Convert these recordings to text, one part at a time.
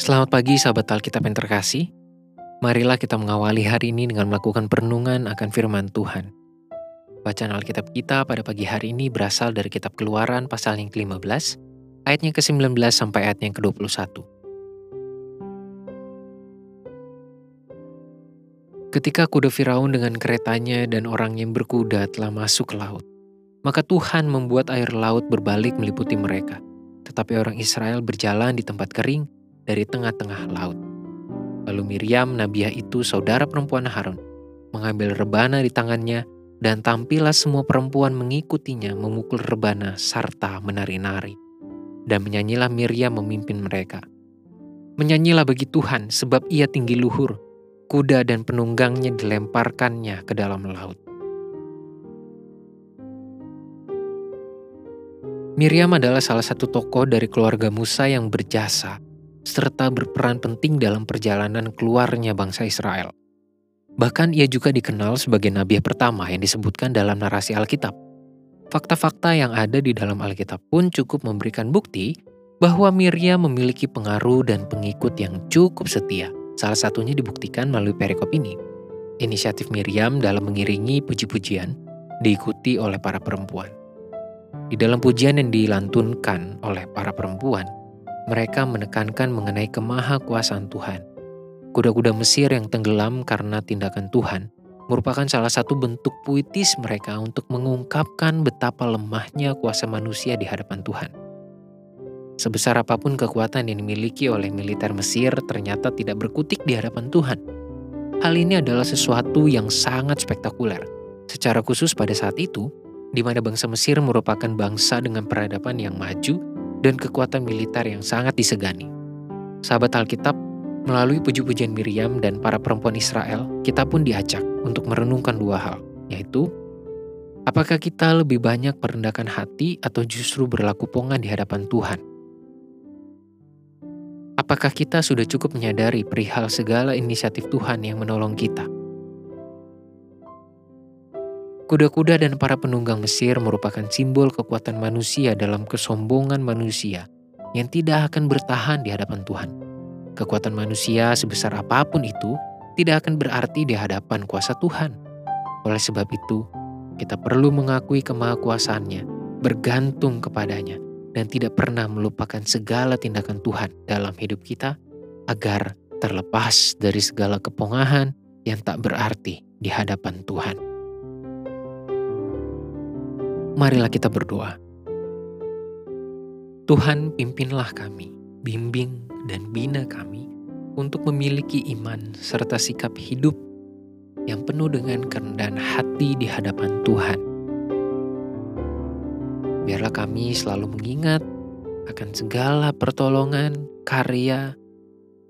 Selamat pagi sahabat Alkitab yang terkasih. Marilah kita mengawali hari ini dengan melakukan perenungan akan firman Tuhan. Bacaan Alkitab kita pada pagi hari ini berasal dari kitab Keluaran pasal yang ke-15, ayatnya ke-19 sampai ayatnya yang ke-21. Ketika kuda Firaun dengan keretanya dan orang yang berkuda telah masuk ke laut, maka Tuhan membuat air laut berbalik meliputi mereka. Tetapi orang Israel berjalan di tempat kering dari tengah-tengah laut. Lalu Miriam, nabiah itu saudara perempuan Harun, mengambil rebana di tangannya dan tampillah semua perempuan mengikutinya memukul rebana serta menari-nari. Dan menyanyilah Miriam memimpin mereka. Menyanyilah bagi Tuhan sebab ia tinggi luhur, kuda dan penunggangnya dilemparkannya ke dalam laut. Miriam adalah salah satu tokoh dari keluarga Musa yang berjasa serta berperan penting dalam perjalanan keluarnya bangsa Israel. Bahkan ia juga dikenal sebagai nabi pertama yang disebutkan dalam narasi Alkitab. Fakta-fakta yang ada di dalam Alkitab pun cukup memberikan bukti bahwa Miriam memiliki pengaruh dan pengikut yang cukup setia. Salah satunya dibuktikan melalui perikop ini. Inisiatif Miriam dalam mengiringi puji-pujian diikuti oleh para perempuan. Di dalam pujian yang dilantunkan oleh para perempuan, mereka menekankan mengenai kemahakuasaan Tuhan. Kuda-kuda Mesir yang tenggelam karena tindakan Tuhan merupakan salah satu bentuk puitis mereka untuk mengungkapkan betapa lemahnya kuasa manusia di hadapan Tuhan. Sebesar apa pun kekuatan yang dimiliki oleh militer Mesir ternyata tidak berkutik di hadapan Tuhan. Hal ini adalah sesuatu yang sangat spektakuler. Secara khusus pada saat itu, di mana bangsa Mesir merupakan bangsa dengan peradaban yang maju dan kekuatan militer yang sangat disegani. Sahabat Alkitab, melalui puji-pujian Miriam dan para perempuan Israel, kita pun diajak untuk merenungkan dua hal, yaitu apakah kita lebih banyak merendahkan hati atau justru berlaku pongan di hadapan Tuhan? Apakah kita sudah cukup menyadari perihal segala inisiatif Tuhan yang menolong kita? Kuda-kuda dan para penunggang Mesir merupakan simbol kekuatan manusia dalam kesombongan manusia yang tidak akan bertahan di hadapan Tuhan. Kekuatan manusia sebesar apa pun itu tidak akan berarti di hadapan kuasa Tuhan. Oleh sebab itu, kita perlu mengakui kemahakuasaannya, bergantung kepadanya, dan tidak pernah melupakan segala tindakan Tuhan dalam hidup kita agar terlepas dari segala kepongahan yang tak berarti di hadapan Tuhan marilah kita berdoa. Tuhan pimpinlah kami, bimbing dan bina kami untuk memiliki iman serta sikap hidup yang penuh dengan kerendahan hati di hadapan Tuhan. Biarlah kami selalu mengingat akan segala pertolongan, karya,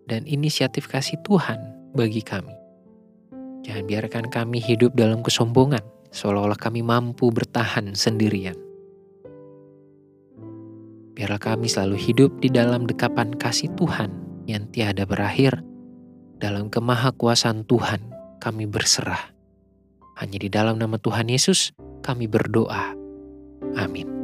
dan inisiatif kasih Tuhan bagi kami. Jangan biarkan kami hidup dalam kesombongan, seolah-olah kami mampu bertahan sendirian. Biarlah kami selalu hidup di dalam dekapan kasih Tuhan yang tiada berakhir. Dalam kemahakuasaan Tuhan kami berserah. Hanya di dalam nama Tuhan Yesus kami berdoa. Amin.